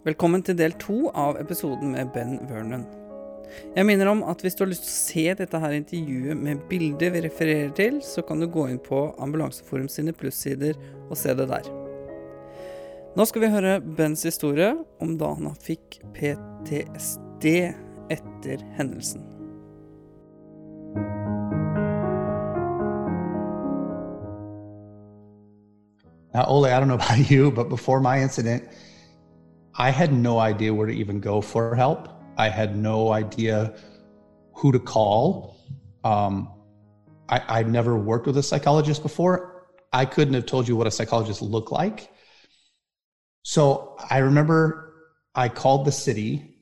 Velkommen til del to av episoden med Ben Vernon. Jeg minner om at hvis du har lyst til å se dette her intervjuet med bildet vi refererer til, så kan du gå inn på Ambulanseforum sine plussider og se det der. Nå skal vi høre Bens historie om da han fikk PTSD etter hendelsen. Now, Ole, I don't know about you, but before my incident, I had no idea where to even go for help. I had no idea who to call. Um, I, I'd never worked with a psychologist before. I couldn't have told you what a psychologist looked like. So I remember I called the city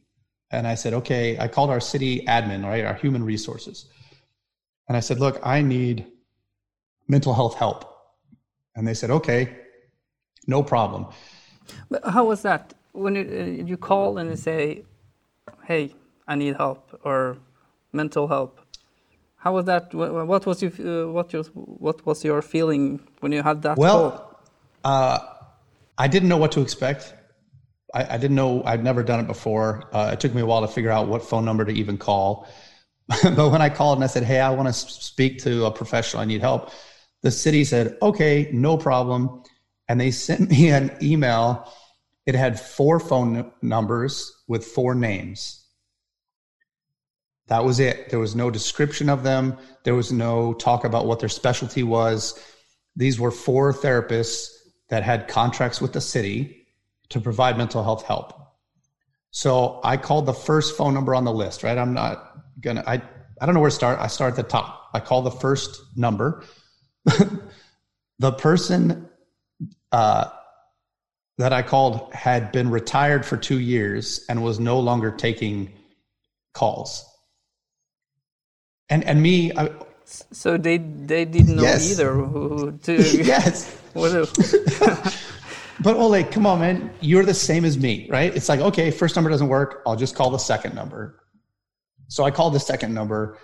and I said, okay, I called our city admin, right, our human resources. And I said, look, I need mental health help. And they said, okay, no problem. But how was that? When you, uh, you call and you say, hey, I need help or mental help, how was that? What was you, uh, what, your, what was your feeling when you had that well, call? Uh, I didn't know what to expect. I, I didn't know, I'd never done it before. Uh, it took me a while to figure out what phone number to even call. but when I called and I said, hey, I want to speak to a professional, I need help, the city said, okay, no problem. And they sent me an email. It had four phone numbers with four names. That was it. There was no description of them. There was no talk about what their specialty was. These were four therapists that had contracts with the city to provide mental health help. So I called the first phone number on the list, right? I'm not gonna, I, I don't know where to start. I start at the top. I call the first number. the person uh, that I called had been retired for two years and was no longer taking calls. And and me, I, so they they didn't know yes. either who to yes. but Ole, come on, man, you're the same as me, right? It's like okay, first number doesn't work. I'll just call the second number. So I called the second number,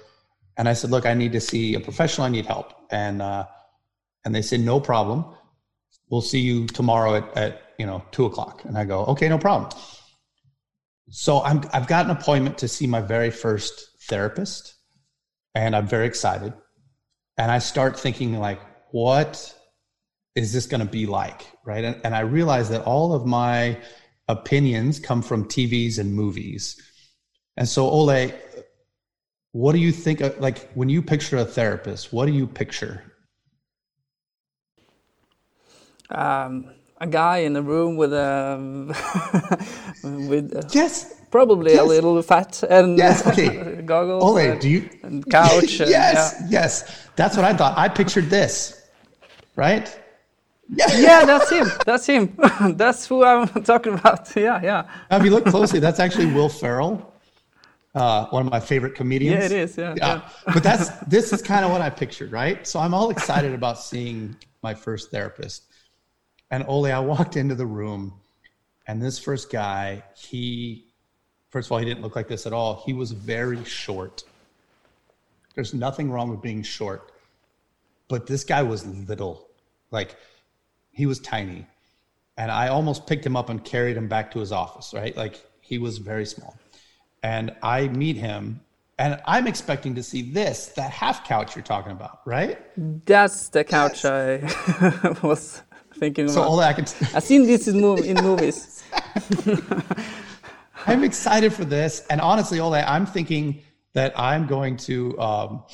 and I said, "Look, I need to see a professional. I need help." And uh, and they said, "No problem." we'll see you tomorrow at, at you know two o'clock. And i go okay no problem. So I'm, i've got an appointment to see my very first therapist and i'm very excited. And i start thinking like what is this going to be like? Right? And, and i realize that all of my opinions come from tvs and movies. And so ole what do you think of, like when you picture a therapist what do you picture? Um, a guy in a room with a with a, yes probably yes. a little fat and yes okay goggles Ole, and, do you and couch yes and, yeah. yes that's what I thought I pictured this right yeah, yeah that's him that's him that's who I'm talking about yeah yeah now, if you look closely that's actually Will Ferrell uh, one of my favorite comedians. Yeah, it is. Yeah, yeah. yeah. but that's this is kind of what I pictured, right? So I'm all excited about seeing my first therapist. And Ole, I walked into the room, and this first guy, he, first of all, he didn't look like this at all. He was very short. There's nothing wrong with being short, but this guy was little. Like, he was tiny. And I almost picked him up and carried him back to his office, right? Like, he was very small. And I meet him, and I'm expecting to see this, that half couch you're talking about, right? That's the couch yes. I was thinking so about. all I can. T- I've seen this in, mov- in movies. I'm excited for this, and honestly, Ole, I'm thinking that I'm going to, um,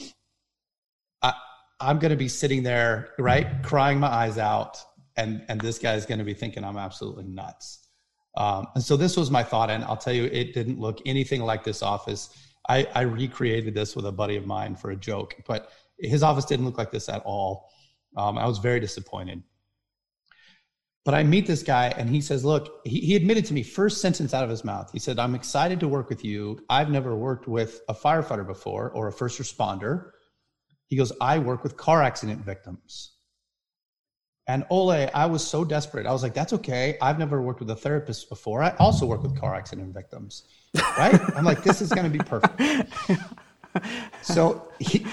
I, I'm going to be sitting there, right, crying my eyes out, and and this guy's going to be thinking I'm absolutely nuts. Um, and so this was my thought, and I'll tell you, it didn't look anything like this office. I, I recreated this with a buddy of mine for a joke, but his office didn't look like this at all. Um, I was very disappointed. But I meet this guy and he says, Look, he, he admitted to me, first sentence out of his mouth. He said, I'm excited to work with you. I've never worked with a firefighter before or a first responder. He goes, I work with car accident victims. And Ole, I was so desperate. I was like, that's okay. I've never worked with a therapist before. I also work with car accident victims. Right? I'm like, this is going to be perfect. so he,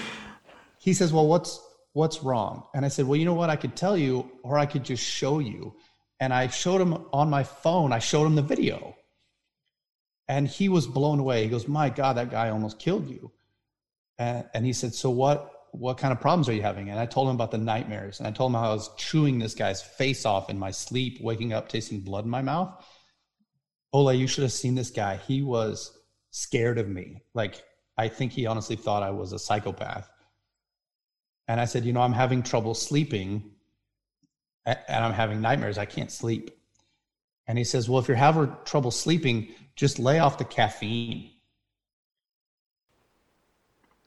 he says, well, what's, what's wrong? And I said, well, you know what? I could tell you, or I could just show you. And I showed him on my phone, I showed him the video. And he was blown away. He goes, My God, that guy almost killed you. And, and he said, So what? What kind of problems are you having? And I told him about the nightmares. And I told him how I was chewing this guy's face off in my sleep, waking up, tasting blood in my mouth. Ole, you should have seen this guy. He was scared of me. Like, I think he honestly thought I was a psychopath. And I said, You know, I'm having trouble sleeping and I'm having nightmares. I can't sleep. And he says, Well, if you're having trouble sleeping, just lay off the caffeine.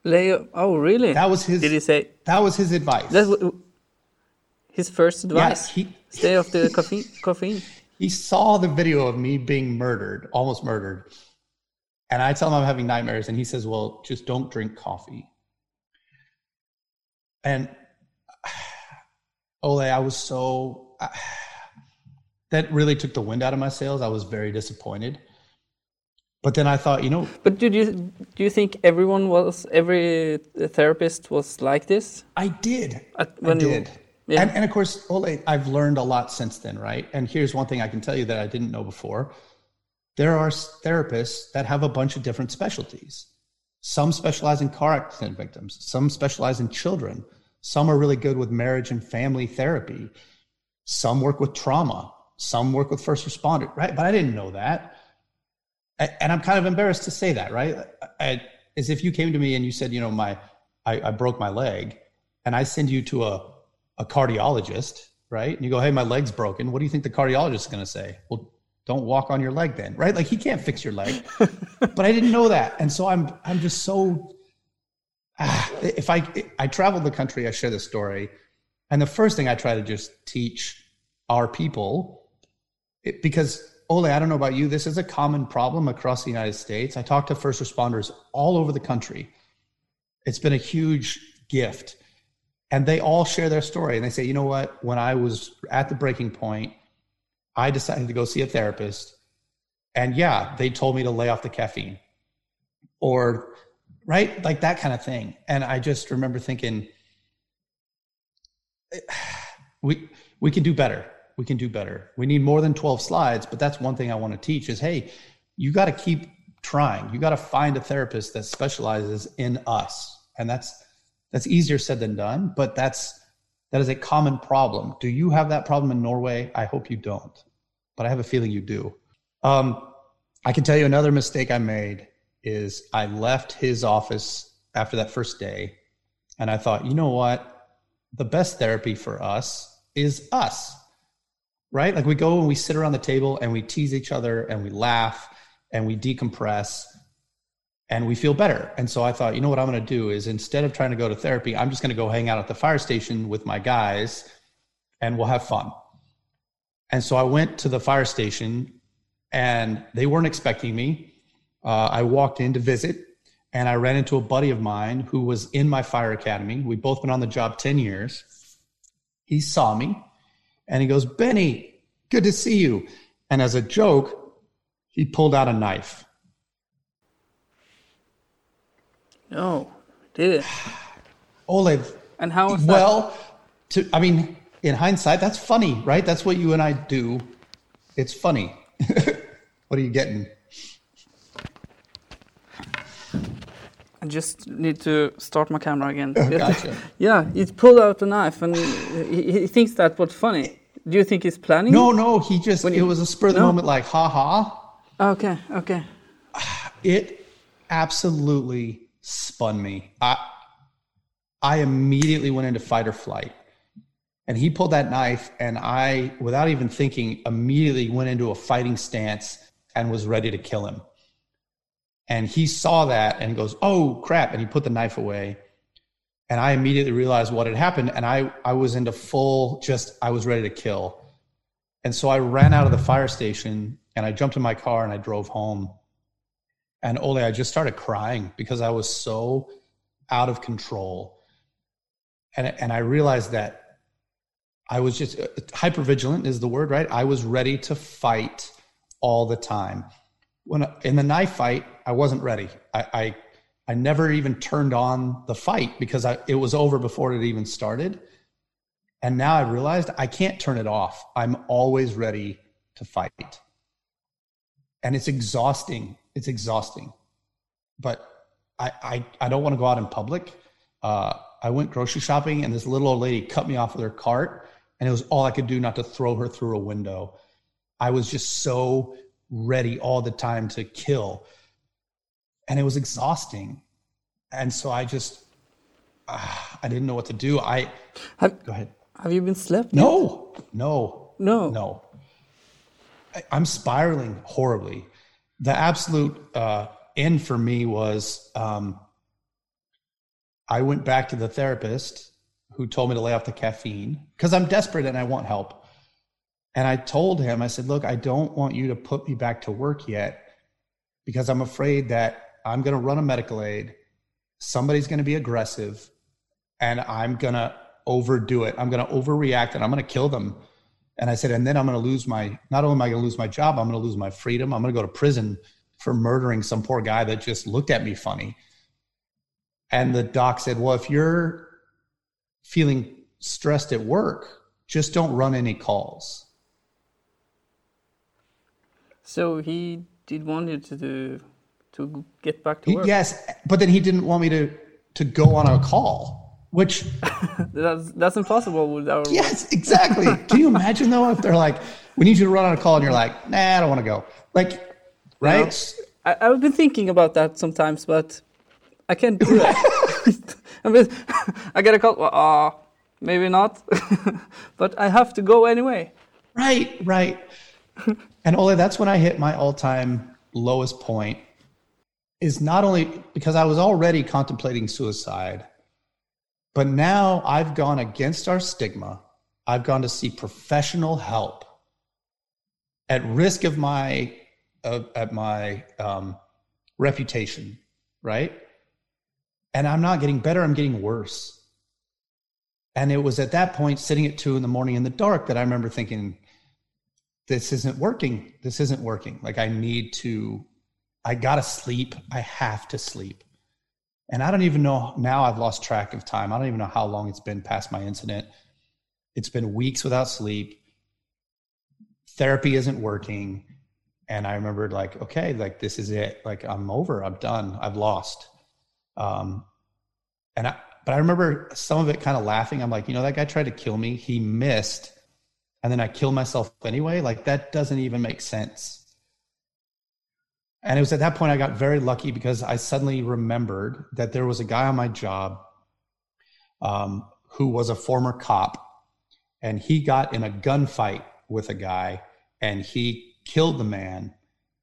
Lay. Off? Oh, really? That was his. Did he say? That was his advice. That's his first advice. Yes, he stay off the caffeine. Caffeine. He saw the video of me being murdered, almost murdered, and I tell him I'm having nightmares, and he says, "Well, just don't drink coffee." And Ole, I was so that really took the wind out of my sails. I was very disappointed. But then I thought, you know. But did you do you think everyone was every therapist was like this? I did. At, I did. You, yeah. And, and of course, Ole, I've learned a lot since then, right? And here's one thing I can tell you that I didn't know before. There are therapists that have a bunch of different specialties. Some specialize in car accident victims. Some specialize in children. Some are really good with marriage and family therapy. Some work with trauma. Some work with first responder, right? But I didn't know that and I'm kind of embarrassed to say that, right? As if you came to me and you said, you know, my I, I, broke my leg, and I send you to a a cardiologist, right? And you go, hey, my leg's broken. What do you think the cardiologist is going to say? Well, don't walk on your leg then, right? Like he can't fix your leg. but I didn't know that, and so I'm I'm just so. Ah, if I I travel the country, I share this story, and the first thing I try to just teach our people, it, because Ole, I don't know about you. This is a common problem across the United States. I talk to first responders all over the country. It's been a huge gift. And they all share their story. And they say, you know what? When I was at the breaking point, I decided to go see a therapist. And yeah, they told me to lay off the caffeine or, right? Like that kind of thing. And I just remember thinking, we, we can do better we can do better. We need more than 12 slides, but that's one thing I want to teach is hey, you got to keep trying. You got to find a therapist that specializes in us. And that's that's easier said than done, but that's that is a common problem. Do you have that problem in Norway? I hope you don't, but I have a feeling you do. Um, I can tell you another mistake I made is I left his office after that first day, and I thought, you know what? The best therapy for us is us right? Like we go and we sit around the table and we tease each other and we laugh and we decompress and we feel better. And so I thought, you know what I'm going to do is instead of trying to go to therapy, I'm just going to go hang out at the fire station with my guys and we'll have fun. And so I went to the fire station and they weren't expecting me. Uh, I walked in to visit and I ran into a buddy of mine who was in my fire academy. We'd both been on the job 10 years. He saw me and he goes, Benny, good to see you. And as a joke, he pulled out a knife. No, did it? Olive. And how was Well, to, I mean, in hindsight, that's funny, right? That's what you and I do. It's funny. what are you getting? I just need to start my camera again. Oh, gotcha. yeah, he pulled out the knife and he, he thinks that was funny. Do you think he's planning? No, no. He just when it was a spur of the no? moment, like ha ha. Okay, okay. It absolutely spun me. I I immediately went into fight or flight. And he pulled that knife, and I, without even thinking, immediately went into a fighting stance and was ready to kill him. And he saw that and goes, "Oh crap!" And he put the knife away and I immediately realized what had happened. And I, I was into full, just, I was ready to kill. And so I ran out of the fire station and I jumped in my car and I drove home. And Ole, I just started crying because I was so out of control. And, and I realized that I was just uh, hyper vigilant is the word, right? I was ready to fight all the time. When in the knife fight, I wasn't ready. I, I I never even turned on the fight because I, it was over before it even started. And now I realized I can't turn it off. I'm always ready to fight. And it's exhausting. It's exhausting. But I, I, I don't want to go out in public. Uh, I went grocery shopping and this little old lady cut me off with her cart and it was all I could do not to throw her through a window. I was just so ready all the time to kill. And it was exhausting. And so I just, uh, I didn't know what to do. I, have, go ahead. Have you been slept? No, no, no, no. I, am spiraling horribly. The absolute uh, end for me was um, I went back to the therapist who told me to lay off the caffeine because I'm desperate and I want help. And I told him, I said, look, I don't want you to put me back to work yet because I'm afraid that I'm going to run a medical aid. Somebody's going to be aggressive and I'm going to overdo it. I'm going to overreact and I'm going to kill them. And I said, and then I'm going to lose my, not only am I going to lose my job, I'm going to lose my freedom. I'm going to go to prison for murdering some poor guy that just looked at me funny. And the doc said, well, if you're feeling stressed at work, just don't run any calls. So he did want you to do, to get back to work. Yes, but then he didn't want me to to go on a call, which that's that's impossible. Yes, exactly. Can you imagine though if they're like, "We need you to run on a call," and you're like, "Nah, I don't want to go." Like, right? I, I've been thinking about that sometimes, but I can't do that. I mean, I get a call. Well, uh, maybe not, but I have to go anyway. Right, right. and Ole, that's when I hit my all-time lowest point. Is not only because I was already contemplating suicide, but now I've gone against our stigma. I've gone to see professional help at risk of my uh, at my um, reputation, right? And I'm not getting better, I'm getting worse. And it was at that point, sitting at two in the morning in the dark, that I remember thinking, this isn't working. This isn't working. Like, I need to, I gotta sleep. I have to sleep. And I don't even know now, I've lost track of time. I don't even know how long it's been past my incident. It's been weeks without sleep. Therapy isn't working. And I remembered, like, okay, like, this is it. Like, I'm over. I'm done. I've lost. Um, and I, but I remember some of it kind of laughing. I'm like, you know, that guy tried to kill me. He missed. And then I killed myself anyway. Like that doesn't even make sense. And it was at that point I got very lucky because I suddenly remembered that there was a guy on my job um, who was a former cop and he got in a gunfight with a guy and he killed the man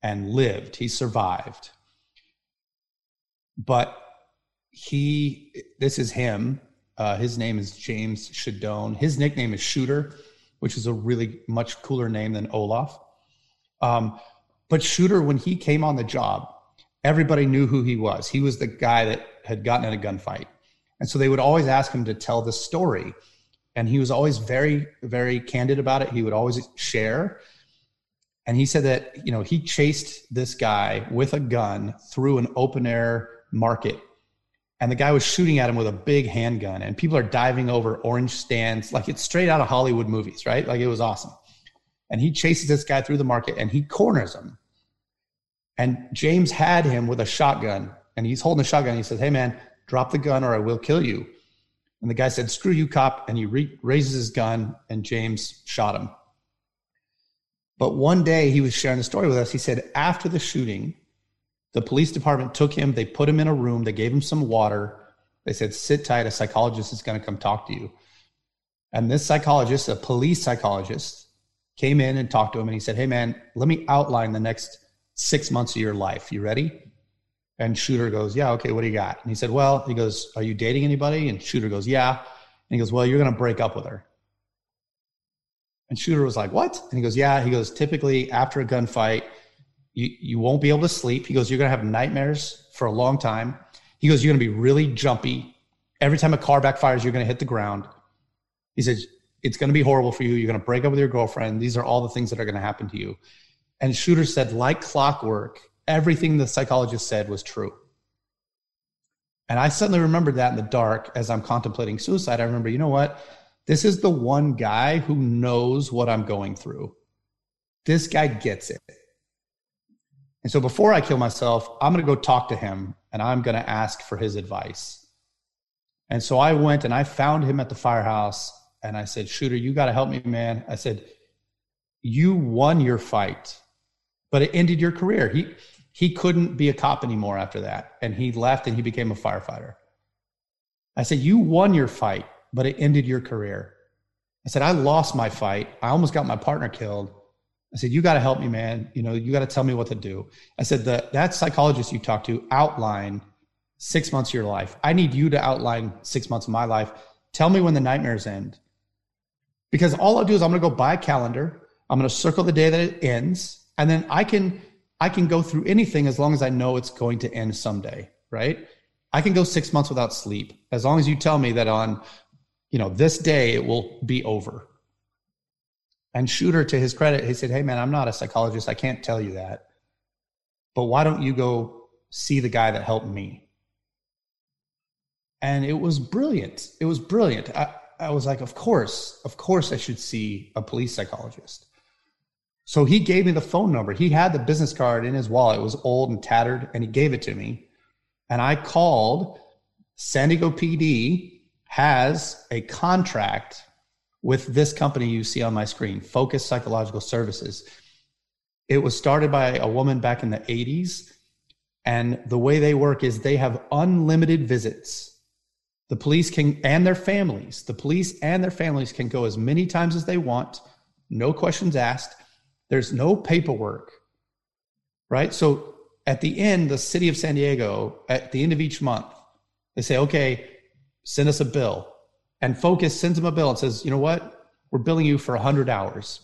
and lived. He survived. But he this is him uh, his name is james shadone his nickname is shooter which is a really much cooler name than olaf um, but shooter when he came on the job everybody knew who he was. He was the guy that had gotten in a gunfight. And so they would always ask him to tell the story. And he was always very very candid about it. He would always share. And he said that you know he chased this guy with a gun through an open air market. And the guy was shooting at him with a big handgun. And people are diving over orange stands. Like it's straight out of hollywood movies right? Like it was awesome and he chases this guy through the market and he corners him. And james had him with a shotgun and he's holding a shotgun he says hey man drop the gun or i will kill you. And the guy said screw you cop. And he re- raises his gun and james shot him. But one day he was sharing the story with us. He said after the shooting the police department took him, they put him in a room, they gave him some water. They said, sit tight, a psychologist is going to come talk to you. And this psychologist, a police psychologist, came in and talked to him and he said, Hey, man, let me outline the next six months of your life. You ready? And Shooter goes, Yeah, okay, what do you got? And he said, Well, he goes, Are you dating anybody? And Shooter goes, Yeah. And he goes, Well, you're going to break up with her. And Shooter was like, What? And he goes, Yeah. He goes, Typically, after a gunfight, you, you won't be able to sleep. He goes, You're going to have nightmares for a long time. He goes, You're going to be really jumpy. Every time a car backfires, you're going to hit the ground. He says, It's going to be horrible for you. You're going to break up with your girlfriend. These are all the things that are going to happen to you. And Shooter said, like clockwork, everything the psychologist said was true. And I suddenly remembered that in the dark as I'm contemplating suicide. I remember, you know what? This is the one guy who knows what I'm going through. This guy gets it. And so before I kill myself, I'm going to go talk to him and I'm going to ask for his advice. And so I went and I found him at the firehouse and I said, Shooter, you got to help me, man. I said, You won your fight, but it ended your career. He, he couldn't be a cop anymore after that. And he left and he became a firefighter. I said, You won your fight, but it ended your career. I said, I lost my fight. I almost got my partner killed. I said, You got to help me, man. You know, you got to tell me what to do. I said, that That psychologist you talked to outlined six months of your life. I need you to outline six months of my life. Tell me when the nightmares end. Because all I'll do is I'm going to go buy a calendar. I'm going to circle the day that it ends. And then I can, I can go through anything as long as I know it's going to end someday. Right. I can go six months without sleep as long as you tell me that on, you know, this day it will be over. And Shooter, to his credit, he said, Hey, man, I'm not a psychologist. I can't tell you that. But why don't you go see the guy that helped me? And it was brilliant. It was brilliant. I, I was like, Of course, of course, I should see a police psychologist. So he gave me the phone number. He had the business card in his wallet. It was old and tattered, and he gave it to me. And I called San Diego PD has a contract with this company you see on my screen, Focus Psychological Services. It was started by a woman back in the 80s. And the way they work is they have unlimited visits. The police can, and their families, the police and their families can go as many times as they want, no questions asked. There's no paperwork, right? So at the end, the city of San Diego, at the end of each month, they say, okay, send us a bill and Focus sends them a bill and says, you know what? We're billing you for 100 hours.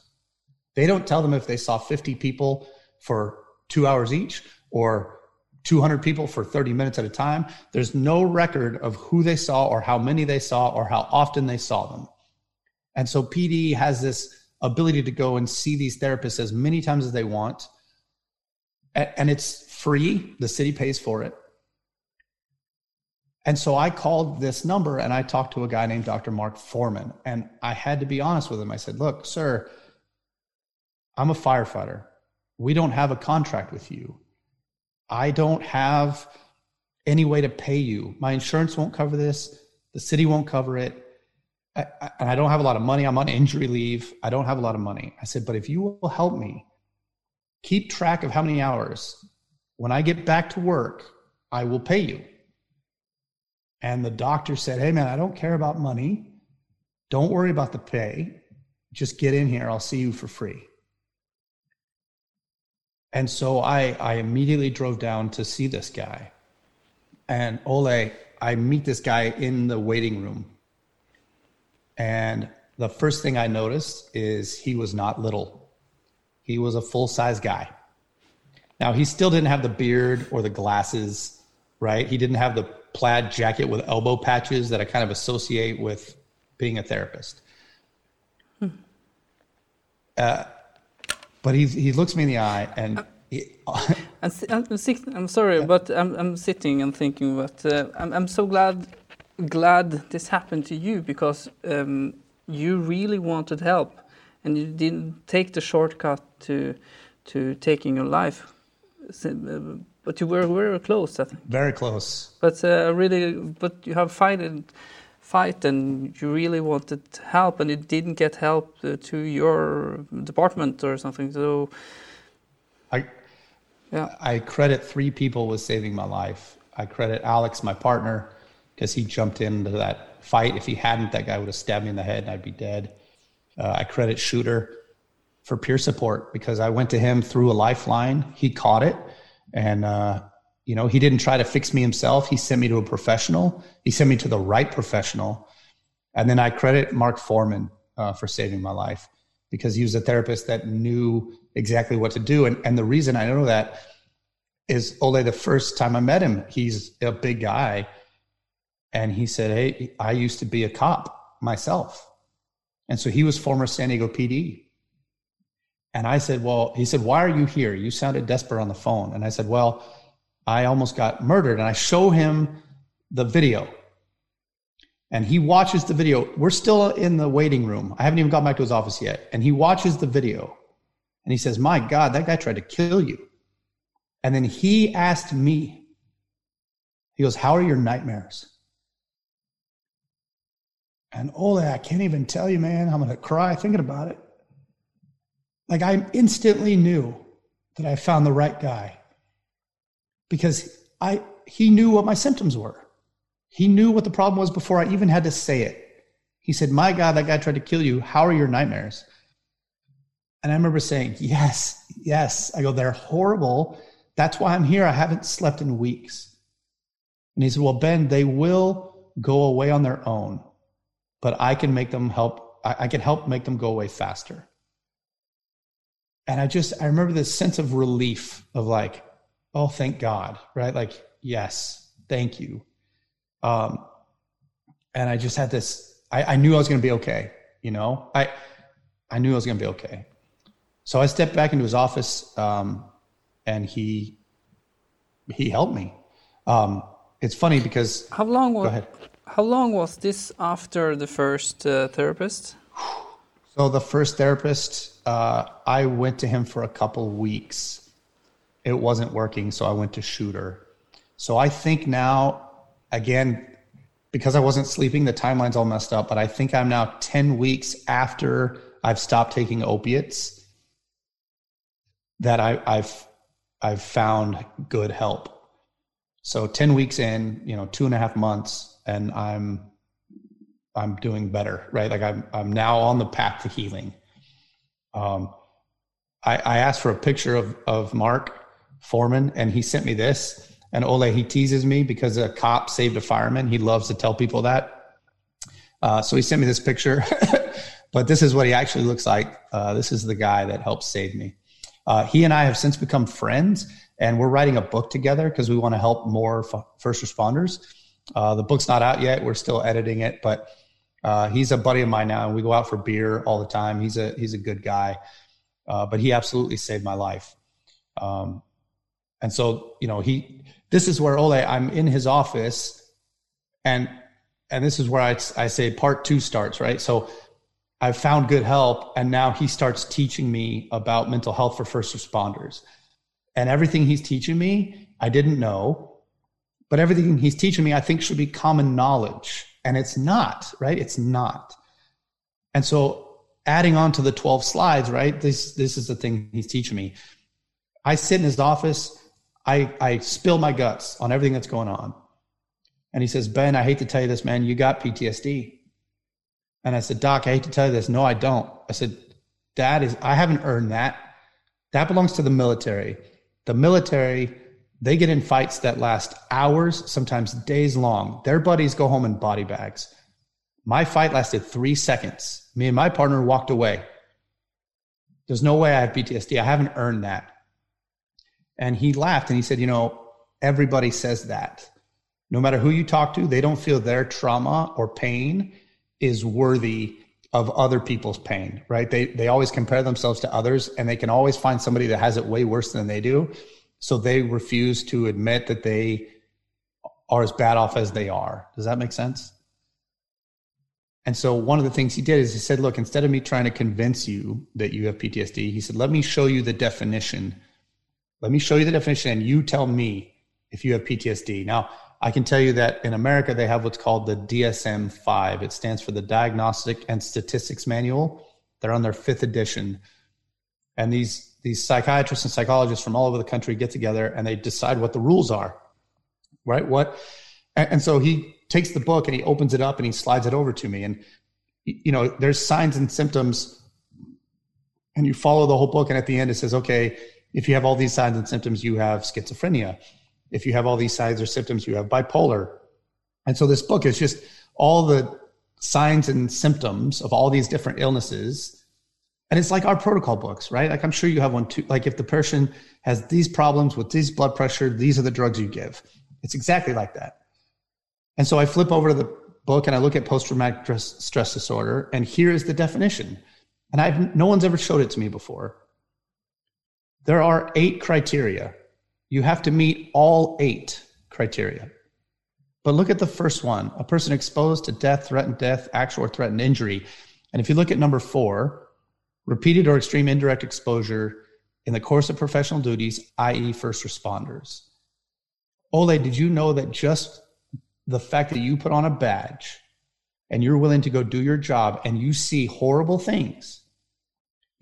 They don't tell them if they saw 50 people for two hours each or 200 people for 30 minutes at a time. There's no record of who they saw or how many they saw or how often they saw them. And so PD has this ability to go and see these therapists as many times as they want. And it's free, the city pays for it. And so I called this number and I talked to a guy named Dr. Mark Foreman. And I had to be honest with him. I said, Look, sir, I'm a firefighter. We don't have a contract with you. I don't have any way to pay you. My insurance won't cover this. The city won't cover it. I, I, and I don't have a lot of money. I'm on injury leave. I don't have a lot of money. I said, But if you will help me keep track of how many hours, when I get back to work, I will pay you. And the doctor said, Hey, man, I don't care about money. Don't worry about the pay. Just get in here. I'll see you for free. And so I, I immediately drove down to see this guy. And Ole, I meet this guy in the waiting room. And the first thing I noticed is he was not little, he was a full size guy. Now, he still didn't have the beard or the glasses, right? He didn't have the plaid jacket with elbow patches that I kind of associate with being a therapist. Hmm. Uh, but he he looks me in the eye and. He, I'm, I'm, I'm, sorry, yeah. but I'm, I'm sitting and thinking but uh, I'm, I'm so glad glad this happened to you because um, you really wanted help and you didn't take the shortcut to to taking your life. Uh, but you were very close, I think. Very close. But uh, really, but you have fight and fight, and you really wanted help, and you didn't get help uh, to your department or something. So, I, yeah, I credit three people with saving my life. I credit Alex, my partner, because he jumped into that fight. If he hadn't, that guy would have stabbed me in the head, and I'd be dead. Uh, I credit Shooter for peer support because I went to him through a lifeline. He caught it and, uh, you know, he didn't try to fix me himself. He sent me to a professional. He sent me to the right professional. And then I credit Mark Foreman uh, for saving my life because he was a therapist that knew exactly what to do. And, and the reason I know that is Ole, the first time I met him, he's a big guy. And he said, Hey, I used to be a cop myself. And so he was former San Diego PD. And I said, Well, he said, Why are you here? You sounded desperate on the phone. And I said, Well, I almost got murdered. And I show him the video. And he watches the video. We're still in the waiting room. I haven't even gone back to his office yet. And he watches the video and he says, My God, that guy tried to kill you. And then he asked me, He goes, How are your nightmares? And Ole, I can't even tell you, man. I'm going to cry thinking about it. Like I instantly knew that I found the right guy because I he knew what my symptoms were. He knew what the problem was before I even had to say it. He said, "My God, that guy tried to kill you. How are your nightmares?" And I remember saying, "Yes, yes." I go, "They're horrible. That's why I'm here. I haven't slept in weeks." And he said, "Well, Ben, they will go away on their own, but I can make them help. I, I can help make them go away faster." and I just I remember this sense of relief of like, oh, thank God, right? Like, yes, thank you. Um, and I just had this. I, I knew I was going to be okay. You know, I I knew I was going to be okay. So I stepped back into his office, um, and he he helped me. Um, it's funny because how long was go ahead. how long was this after the first uh, therapist? So the first therapist, uh, I went to him for a couple weeks. It wasn't working, so I went to Shooter. So I think now, again, because I wasn't sleeping, the timeline's all messed up. But I think I'm now ten weeks after I've stopped taking opiates that I, I've I've found good help. So ten weeks in, you know, two and a half months, and I'm I'm doing better, right? Like I'm I'm now on the path to healing. Um, I, I asked for a picture of of Mark Foreman, and he sent me this. And Ole, he teases me because a cop saved a fireman. He loves to tell people that. Uh, so he sent me this picture, but this is what he actually looks like. Uh, this is the guy that helped save me. Uh, he and I have since become friends, and we're writing a book together because we want to help more f- first responders. Uh, the book's not out yet; we're still editing it, but uh, he's a buddy of mine now, and we go out for beer all the time. He's a he's a good guy, uh, but he absolutely saved my life. Um, and so, you know, he this is where Ole. I'm in his office, and and this is where I I say part two starts right. So I've found good help, and now he starts teaching me about mental health for first responders, and everything he's teaching me I didn't know, but everything he's teaching me I think should be common knowledge and it's not, right? It's not. And so adding on to the 12 slides, right? This this is the thing he's teaching me. I sit in his office, I I spill my guts on everything that's going on. And he says, Ben, I hate to tell you this, man, you got PTSD. And I said, Doc, I hate to tell you this. No, I don't. I said, Dad is I haven't earned that. That belongs to the military. The military they get in fights that last hours, sometimes days long. Their buddies go home in body bags. My fight lasted three seconds. Me and my partner walked away. There's no way I have PTSD. I haven't earned that. And he laughed and he said, You know, everybody says that. No matter who you talk to, they don't feel their trauma or pain is worthy of other people's pain, right? They, they always compare themselves to others and they can always find somebody that has it way worse than they do. So they refuse to admit that they are as bad off as they are. Does that make sense? And so one of the things he did is he said, look, instead of me trying to convince you that you have PTSD, he said, let me show you the definition. Let me show you the definition and you tell me if you have PTSD. Now, I can tell you that in America, they have what's called the DSM 5. It stands for the Diagnostic and Statistics Manual. They're on their fifth edition. And these these psychiatrists and psychologists from all over the country get together and they decide what the rules are, right? What, and, and so he takes the book and he opens it up and he slides it over to me. And, you know, there's signs and symptoms and you follow the whole book. And at the end, it says, okay, if you have all these signs and symptoms, you have schizophrenia. If you have all these signs or symptoms, you have bipolar. And so this book is just all the signs and symptoms of all these different illnesses and it's like our protocol books, right? Like I'm sure you have one too. Like if the person has these problems with these blood pressure, these are the drugs you give. It's exactly like that. And so I flip over to the book and I look at post traumatic stress disorder, and here is the definition. And I've no one's ever showed it to me before. There are eight criteria. You have to meet all eight criteria. But look at the first one a person exposed to death, threatened death, actual or threatened injury. And if you look at number four, repeated or extreme indirect exposure in the course of professional duties, i.e., first responders. Ole, did you know that just the fact that you put on a badge and you're willing to go do your job and you see horrible things,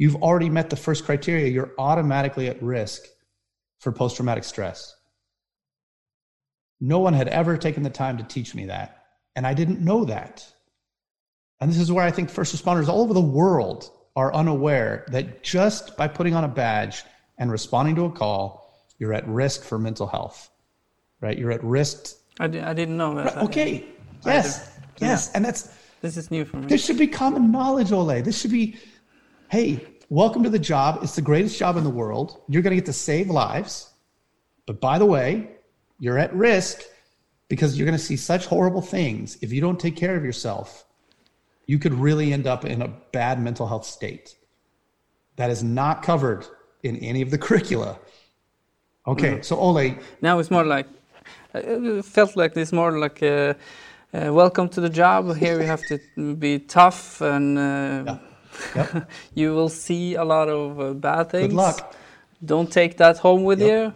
you've already met the first criteria. You're automatically at risk for post traumatic stress. No one had ever taken the time to teach me that. And I didn't know that. And this is where I think first responders all over the world are unaware that just by putting on a badge and responding to a call, you're at risk for mental health, right? You're at risk. I d- I didn't know that. Right, okay. Yes. Yes. Yeah. And that's. This is new for me. This should be common knowledge, Ole. This should be, hey, welcome to the job. It's the greatest job in the world. You're going to get to save lives. But by the way, you're at risk because you're going to see such horrible things if you don't take care of yourself. You could really end up in a bad mental health state that is not covered in any of the curricula. Okay, mm. so Ole. Now it's more like, it felt like this more like a, uh, welcome to the job. Here you have to be tough and uh, yeah. Yep. you will see a lot of uh, bad things. Good luck. Don't take that home with yep. you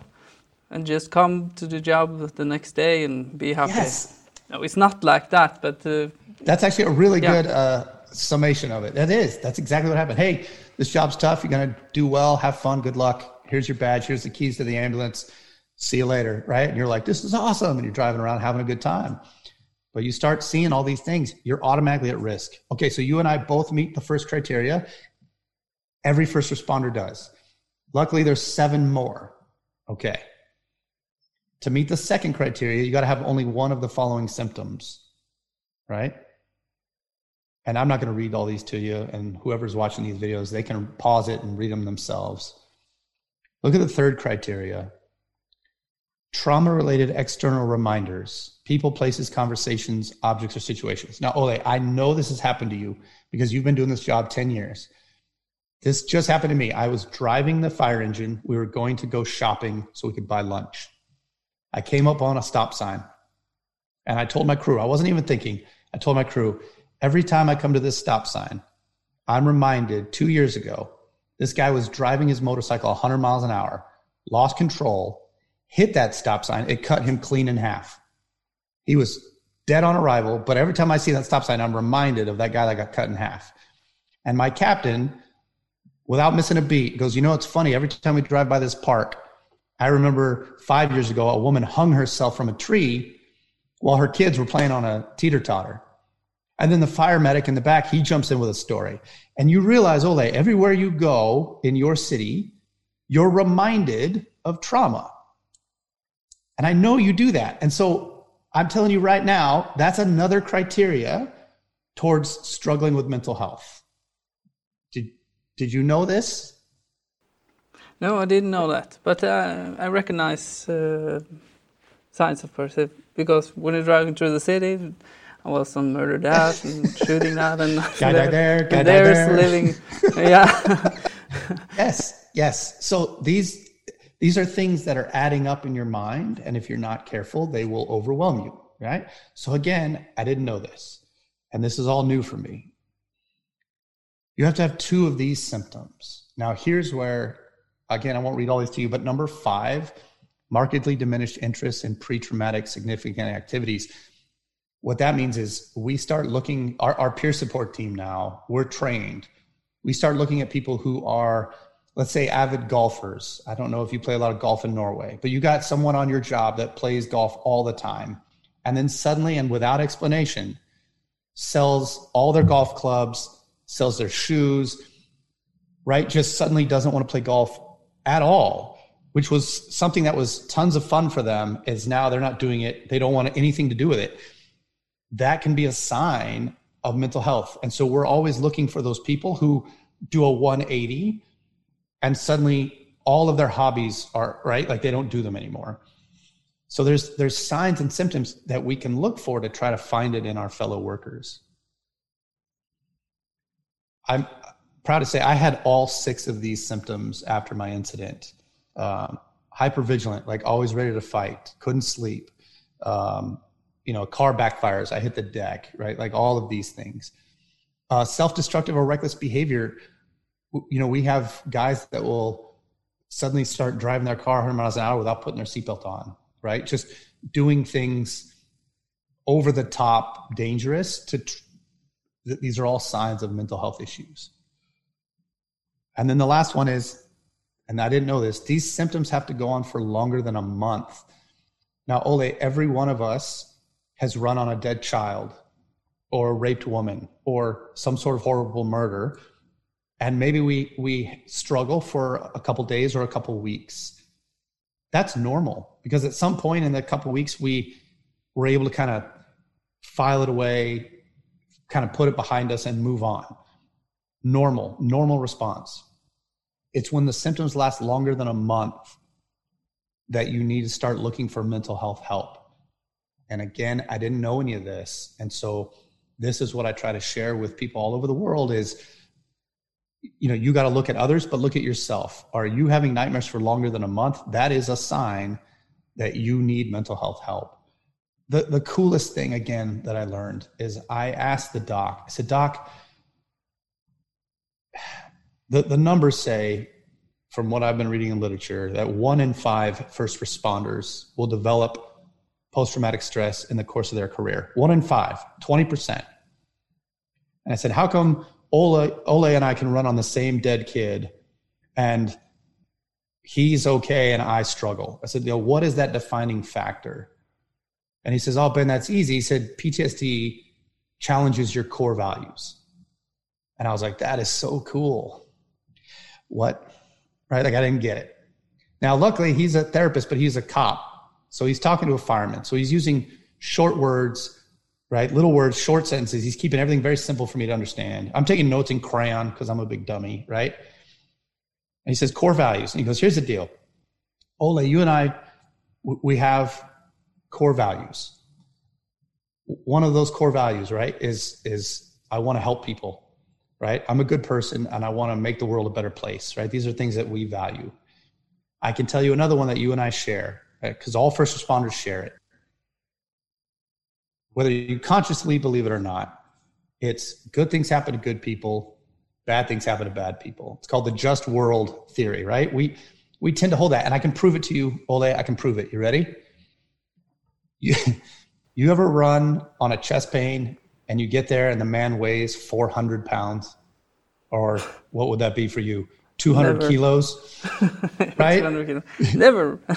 and just come to the job the next day and be happy. Yes. No, it's not like that, but. Uh, That's actually a really yeah. good uh, summation of it. That is. That's exactly what happened. Hey, this job's tough. You're going to do well. Have fun. Good luck. Here's your badge. Here's the keys to the ambulance. See you later. Right. And you're like, this is awesome. And you're driving around having a good time. But you start seeing all these things, you're automatically at risk. Okay. So you and I both meet the first criteria. Every first responder does. Luckily, there's seven more. Okay. To meet the second criteria, you got to have only one of the following symptoms, right? And I'm not going to read all these to you, and whoever's watching these videos, they can pause it and read them themselves. Look at the third criteria trauma related external reminders people, places, conversations, objects, or situations. Now, Ole, I know this has happened to you because you've been doing this job 10 years. This just happened to me. I was driving the fire engine. We were going to go shopping so we could buy lunch. I came up on a stop sign and I told my crew, I wasn't even thinking, I told my crew, every time I come to this stop sign, I'm reminded two years ago, this guy was driving his motorcycle 100 miles an hour, lost control, hit that stop sign. It cut him clean in half. He was dead on arrival, but every time I see that stop sign, I'm reminded of that guy that got cut in half. And my captain, without missing a beat, goes, You know, it's funny. Every time we drive by this park, I remember five years ago, a woman hung herself from a tree while her kids were playing on a teeter totter. And then the fire medic in the back, he jumps in with a story. And you realize, Ole, everywhere you go in your city, you're reminded of trauma. And I know you do that. And so I'm telling you right now, that's another criteria towards struggling with mental health. Did, did you know this? No, I didn't know that, but uh, I recognize uh, signs of perceived because when you're driving through the city, I was on murder that and shooting that, and guy there, there, guy there's there. living, yeah. yes, yes. So these these are things that are adding up in your mind, and if you're not careful, they will overwhelm you. Right. So again, I didn't know this, and this is all new for me. You have to have two of these symptoms. Now, here's where again, I won't read all these to you, but number five, markedly diminished interest in pre traumatic significant activities. What that means is we start looking, our, our peer support team now, we're trained. We start looking at people who are, let's say, avid golfers. I don't know if you play a lot of golf in Norway, but you got someone on your job that plays golf all the time. And then suddenly and without explanation, sells all their golf clubs, sells their shoes, right? Just suddenly doesn't want to play golf at all, which was something that was tons of fun for them, is now they're not doing it. They don't want anything to do with it. That can be a sign of mental health. And so we're always looking for those people who do a 180 and suddenly all of their hobbies are right like they don't do them anymore so there's there's signs and symptoms that we can look for to try to find it in our fellow workers i'm proud to say I had all six of these symptoms after my incident. Um, hypervigilant, like always ready to fight, couldn't sleep, um, you know, car backfires, I hit the deck, right? Like all of these things. Uh, self-destructive or reckless behavior. You know, we have guys that will suddenly start driving their car 100 miles an hour without putting their seatbelt on, right? Just doing things over the top, dangerous. To tr- these are all signs of mental health issues. And then the last one is, and I didn't know this. These symptoms have to go on for longer than a month. Now, Ole, every one of us has run on a dead child or a raped woman or some sort of horrible murder and maybe we we struggle for a couple days or a couple weeks. That's normal because at some point in the couple weeks we were able to kind of file it away kind of put it behind us and move on. Normal normal response. It's when the symptoms last longer than a month that you need to start looking for mental health help. And again, I didn't know any of this. And so this is what I try to share with people all over the world is you know, you got to look at others, but look at yourself. Are you having nightmares for longer than a month? That is a sign that you need mental health help. The the coolest thing again that I learned is I asked the doc, I said, Doc, the, the numbers say, from what I've been reading in literature, that one in five first responders will develop post traumatic stress in the course of their career. One in five, 20%. And I said, How come Ole, Ole and I can run on the same dead kid and he's okay and I struggle? I said, you know, What is that defining factor? And he says, Oh, Ben, that's easy. He said, PTSD challenges your core values. And I was like, That is so cool. What? Right? Like, I didn't get it. Now, luckily, he's a therapist, but he's a cop. So he's talking to a fireman. So he's using short words, right? Little words, short sentences. He's keeping everything very simple for me to understand. I'm taking notes in crayon because I'm a big dummy, right? And he says core values. And he goes, here's the deal. Ole, you and I, we have core values. One of those core values, right, is is I want to help people, right? I'm a good person and I want to make the world a better place, right? These are things that we value. I can tell you another one that you and I share because all first responders share it. Whether you consciously believe it or not, it's good things happen to good people, bad things happen to bad people. It's called the just world theory, right? We we tend to hold that, and I can prove it to you, Ole. I can prove it. You ready? You you ever run on a chest pain and you get there and the man weighs 400 pounds, or what would that be for you? 200 Never. kilos, right? 200 kilos. Never.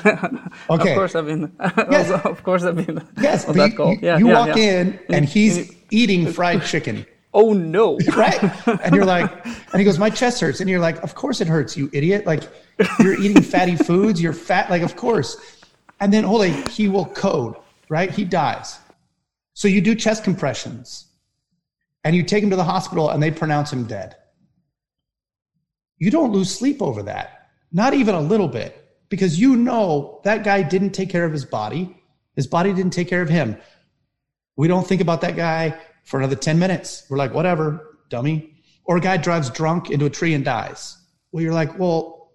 okay. Of course, I've been. Yes. Also, of course, I've been. Yes. On that call. You, yeah, you yeah, walk yeah. in and he's eating fried chicken. Oh no! right? And you're like, and he goes, "My chest hurts," and you're like, "Of course it hurts, you idiot! Like, you're eating fatty foods. You're fat. Like, of course." And then, Ole, he will code. Right? He dies. So you do chest compressions, and you take him to the hospital, and they pronounce him dead you don't lose sleep over that, not even a little bit, because you know that guy didn't take care of his body. His body didn't take care of him. We don't think about that guy for another 10 minutes. We're like, whatever, dummy. Or a guy drives drunk into a tree and dies. Well, you're like, well,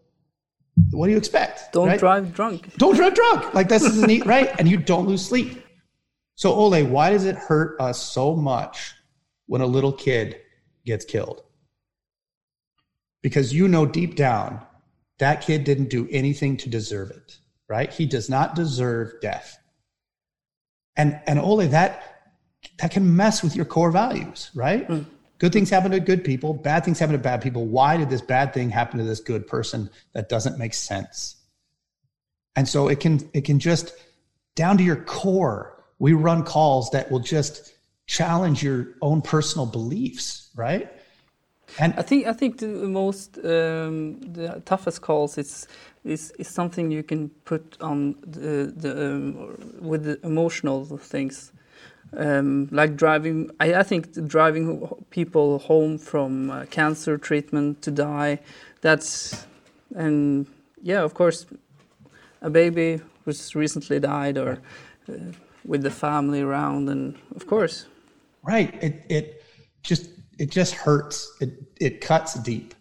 what do you expect? Don't right? drive drunk. Don't drive drunk. Like this isn't neat, right? And you don't lose sleep. So Ole, why does it hurt us so much when a little kid gets killed? Because you know deep down that kid didn't do anything to deserve it, right? He does not deserve death. And and only that that can mess with your core values, right? Mm. Good things happen to good people, bad things happen to bad people. Why did this bad thing happen to this good person? That doesn't make sense. And so it can it can just down to your core. We run calls that will just challenge your own personal beliefs, right? And I think I think the most um, the toughest calls is is is something you can put on the, the um, with the emotional things. Um, like driving, I, I, think driving people home from uh, cancer treatment to die. That's and yeah, of course, a baby who's recently died or uh, with the family around, and of course, right. It it just it just hurts. It it cuts deep.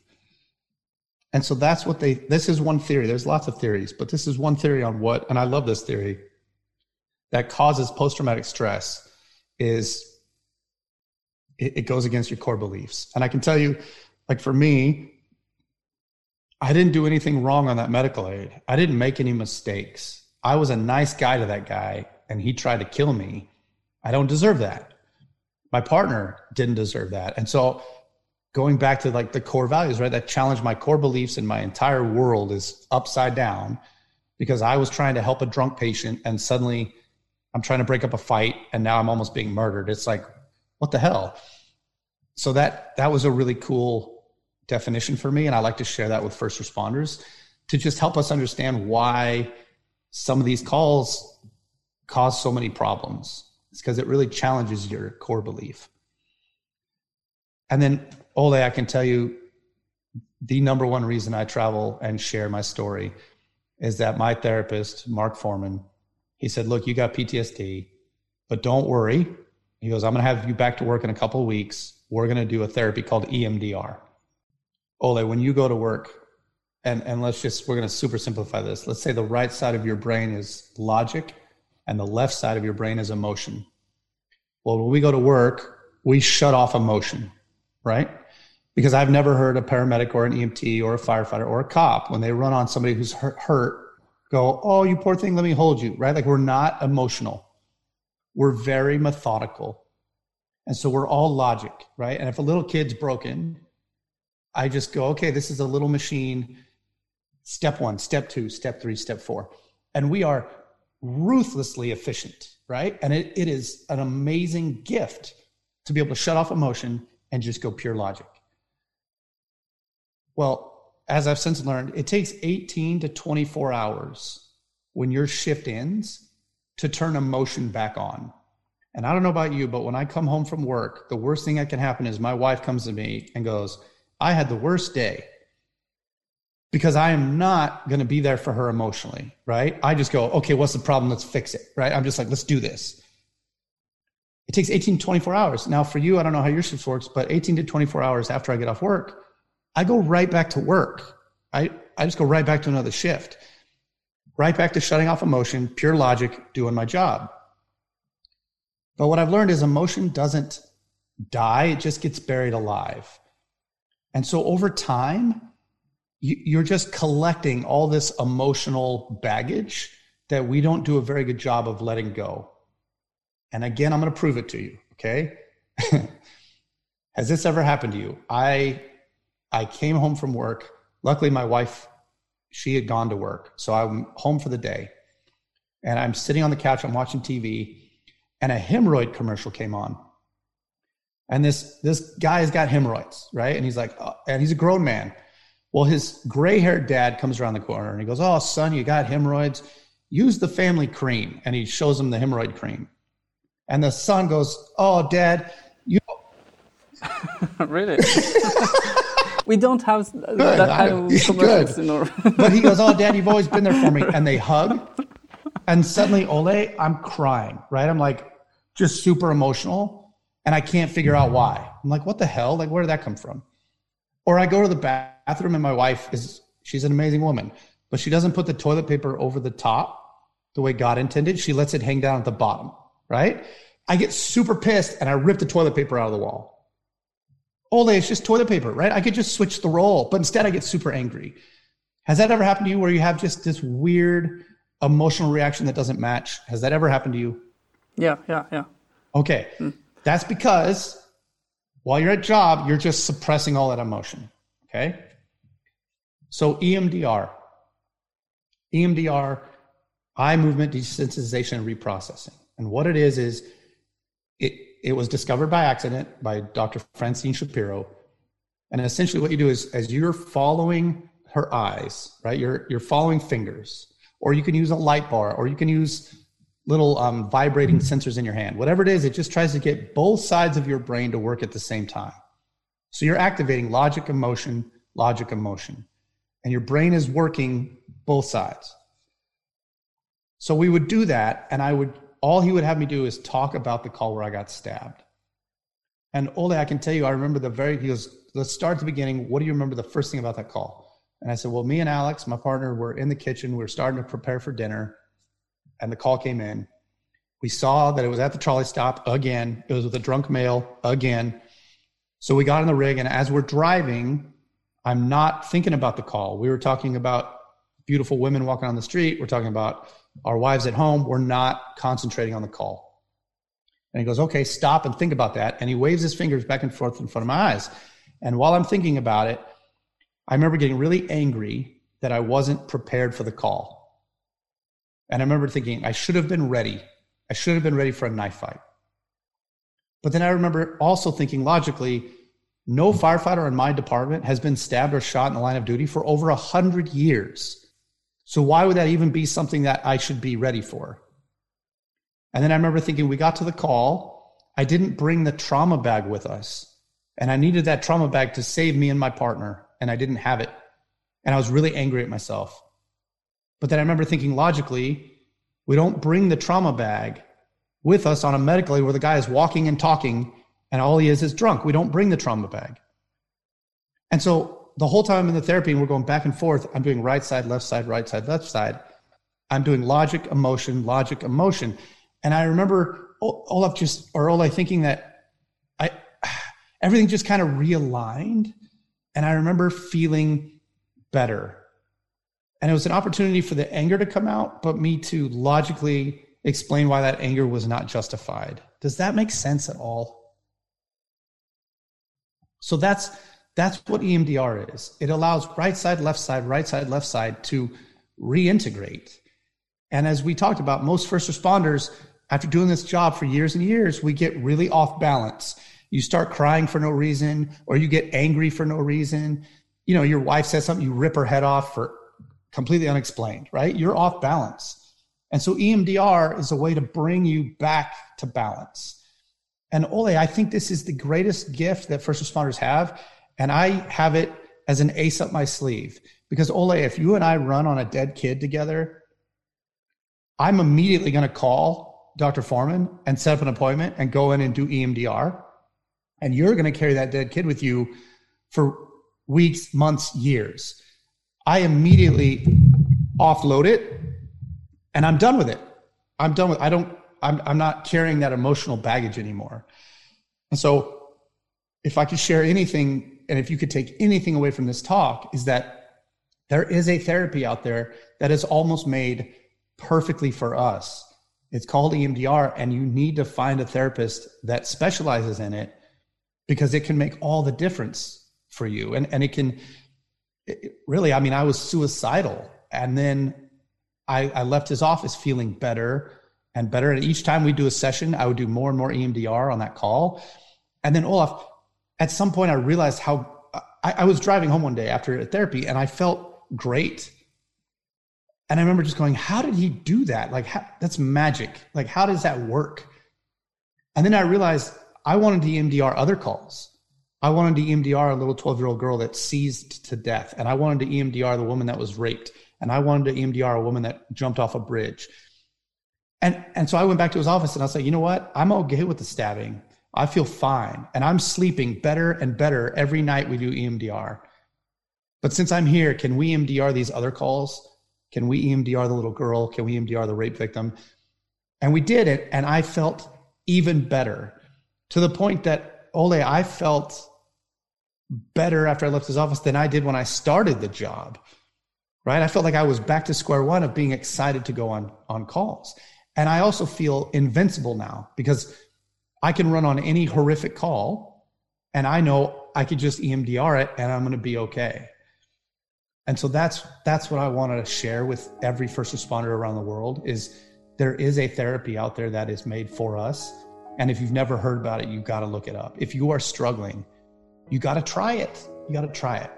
And so that's what they this is one theory. There's lots of theories, but this is one theory on what and I love this theory that causes post traumatic stress is it, it goes against your core beliefs. And I can tell you, like for me, I didn't do anything wrong on that medical aid. I didn't make any mistakes. I was a nice guy to that guy, and he tried to kill me. I don't deserve that. My partner didn't deserve that. And so going back to like the core values, right? That challenged my core beliefs and my entire world is upside down because I was trying to help a drunk patient and suddenly I'm trying to break up a fight and now I'm almost being murdered. It's like, what the hell? So that that was a really cool definition for me. And I like to share that with first responders to just help us understand why some of these calls cause so many problems. It's because it really challenges your core belief. And then Ole, I can tell you the number one reason I travel and share my story is that my therapist, Mark Foreman, he said, Look, you got PTSD, but don't worry. He goes, I'm going to have you back to work in a couple of weeks. We're going to do a therapy called EMDR. Ole, when you go to work, and, and let's just, we're going to super simplify this. Let's say the right side of your brain is logic and the left side of your brain is emotion. Well, when we go to work, we shut off emotion, right? Because I've never heard a paramedic or an EMT or a firefighter or a cop when they run on somebody who's hurt, hurt go, "Oh, you poor thing, let me hold you." Right? Like we're not emotional. We're very methodical. And so we're all logic, right? And if a little kid's broken, I just go, "Okay, this is a little machine. Step 1, step 2, step 3, step 4." And we are ruthlessly efficient, right? And it, it is an amazing gift to be able to shut off emotion and just go pure logic. Well, as I've since learned, it takes 18 to 24 hours when your shift ends to turn emotion back on. And I don't know about you, but when I come home from work, the worst thing that can happen is my wife comes to me and goes, I had the worst day because I am not going to be there for her emotionally, right? I just go, okay, what's the problem? Let's fix it, right? I'm just like, let's do this. It takes 18 to 24 hours. Now, for you, I don't know how your shift works, but 18 to 24 hours after I get off work, I go right back to work. I, I just go right back to another shift, right back to shutting off emotion, pure logic, doing my job. But what I've learned is emotion doesn't die, it just gets buried alive. And so over time, you're just collecting all this emotional baggage that we don't do a very good job of letting go. And again, I'm going to prove it to you. Okay. Has this ever happened to you? I I came home from work. Luckily, my wife, she had gone to work. So I'm home for the day. And I'm sitting on the couch, I'm watching TV, and a hemorrhoid commercial came on. And this, this guy has got hemorrhoids, right? And he's like, oh, and he's a grown man. Well, his gray haired dad comes around the corner and he goes, Oh, son, you got hemorrhoids. Use the family cream. And he shows him the hemorrhoid cream. And the son goes, Oh, dad, you. really? we don't have uh, Good, that kind of commercials in our. but he goes, "Oh, Dad, you've always been there for me," and they hug, and suddenly, Ole, I'm crying. Right? I'm like, just super emotional, and I can't figure out why. I'm like, "What the hell? Like, where did that come from?" Or I go to the bathroom, and my wife is she's an amazing woman, but she doesn't put the toilet paper over the top the way God intended. She lets it hang down at the bottom. Right? I get super pissed, and I rip the toilet paper out of the wall Ole, it's just toilet paper, right? I could just switch the role, but instead I get super angry. Has that ever happened to you where you have just this weird emotional reaction that doesn't match? Has that ever happened to you? Yeah, yeah, yeah. Okay. Mm. That's because while you're at job, you're just suppressing all that emotion. Okay. So EMDR, EMDR, eye movement desensitization and reprocessing. And what it is, is it it was discovered by accident by Dr. Francine Shapiro. And essentially what you do is as you're following her eyes, right? You're you're following fingers, or you can use a light bar, or you can use little um, vibrating sensors in your hand. Whatever it is, it just tries to get both sides of your brain to work at the same time. So you're activating logic, emotion, logic, emotion, and your brain is working both sides. So we would do that, and I would all he would have me do is talk about the call where I got stabbed. And Ole, I can tell you, I remember the very, he goes, let's start at the beginning. What do you remember the first thing about that call? And I said, well, me and Alex, my partner, were in the kitchen. We were starting to prepare for dinner. And the call came in. We saw that it was at the trolley stop again. It was with a drunk male again. So we got in the rig, and as we're driving, I'm not thinking about the call. We were talking about beautiful women walking on the street. We're talking about our wives at home. We're not concentrating on the call. And he goes, okay, stop and think about that. And he waves his fingers back and forth in front of my eyes. And while I'm thinking about it, I remember getting really angry that I wasn't prepared for the call. And I remember thinking, I should have been ready. I should have been ready for a knife fight. But then I remember also thinking logically, no firefighter in my department has been stabbed or shot in the line of duty for over a hundred years. So why would that even be something that I should be ready for? And then I remember thinking, we got to the call. I didn't bring the trauma bag with us. And I needed that trauma bag to save me and my partner. And I didn't have it. And I was really angry at myself. But then I remember thinking logically, we don't bring the trauma bag with us on a medically where the guy is walking and talking and all he is is drunk. We don't bring the trauma bag. And so the whole time in the therapy and we're going back and forth, I'm doing right side, left side, right side, left side. I'm doing logic, emotion, logic, emotion. And I remember Olaf just, or Ole thinking that I, everything just kind of realigned. And I remember feeling better. And it was an opportunity for the anger to come out, but me to logically explain why that anger was not justified. Does that make sense at all? So that's that's what EMDR is. It allows right side, left side, right side, left side to reintegrate. And as we talked about, most first responders, after doing this job for years and years, we get really off balance. You start crying for no reason, or you get angry for no reason. You know, your wife says something, you rip her head off for completely unexplained, right? You're off balance. And so EMDR is a way to bring you back to balance. And Ole, I think this is the greatest gift that first responders have. And I have it as an ace up my sleeve. Because Ole, if you and I run on a dead kid together, I'm immediately going to call Dr. Foreman and set up an appointment and go in and do EMDR. And you're going to carry that dead kid with you for weeks, months, years. I immediately offload it and I'm done with it. I'm done with I don't I'm I'm not carrying that emotional baggage anymore. And so if I could share anything and if you could take anything away from this talk is that there is a therapy out there that is almost made perfectly for us. It's called EMDR and you need to find a therapist that specializes in it because it can make all the difference for you and and it can it, really I mean I was suicidal and then I, I left his office feeling better and better. And each time we do a session, I would do more and more EMDR on that call. And then Olaf, at some point, I realized how I, I was driving home one day after therapy and I felt great. And I remember just going, how did he do that? Like, how, that's magic. Like, how does that work? And then I realized I wanted to EMDR other calls. I wanted to EMDR a little 12 year old girl that seized to death. And I wanted to EMDR the woman that was raped and I wanted to EMDR a woman that jumped off a bridge. And, and so I went back to his office and I was like, you know what? I'm okay with the stabbing. I feel fine. And I'm sleeping better and better every night we do EMDR. But since I'm here, can we EMDR these other calls? Can we EMDR the little girl? Can we EMDR the rape victim? And we did it. And I felt even better to the point that, Ole, I felt better after I left his office than I did when I started the job right? I felt like I was back to square one of being excited to go on on calls. And I also feel invincible now because I can run on any horrific call and I know I could just EMDR it and I'm going to be okay. And so that's that's what I wanted to share with every first responder around the world is there is a therapy out there that is made for us and if you've never heard about it you've got to look it up. If you are struggling, you got to try it. You got to try it.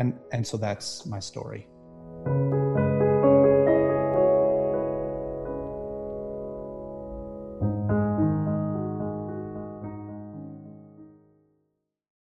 And and so that's my story.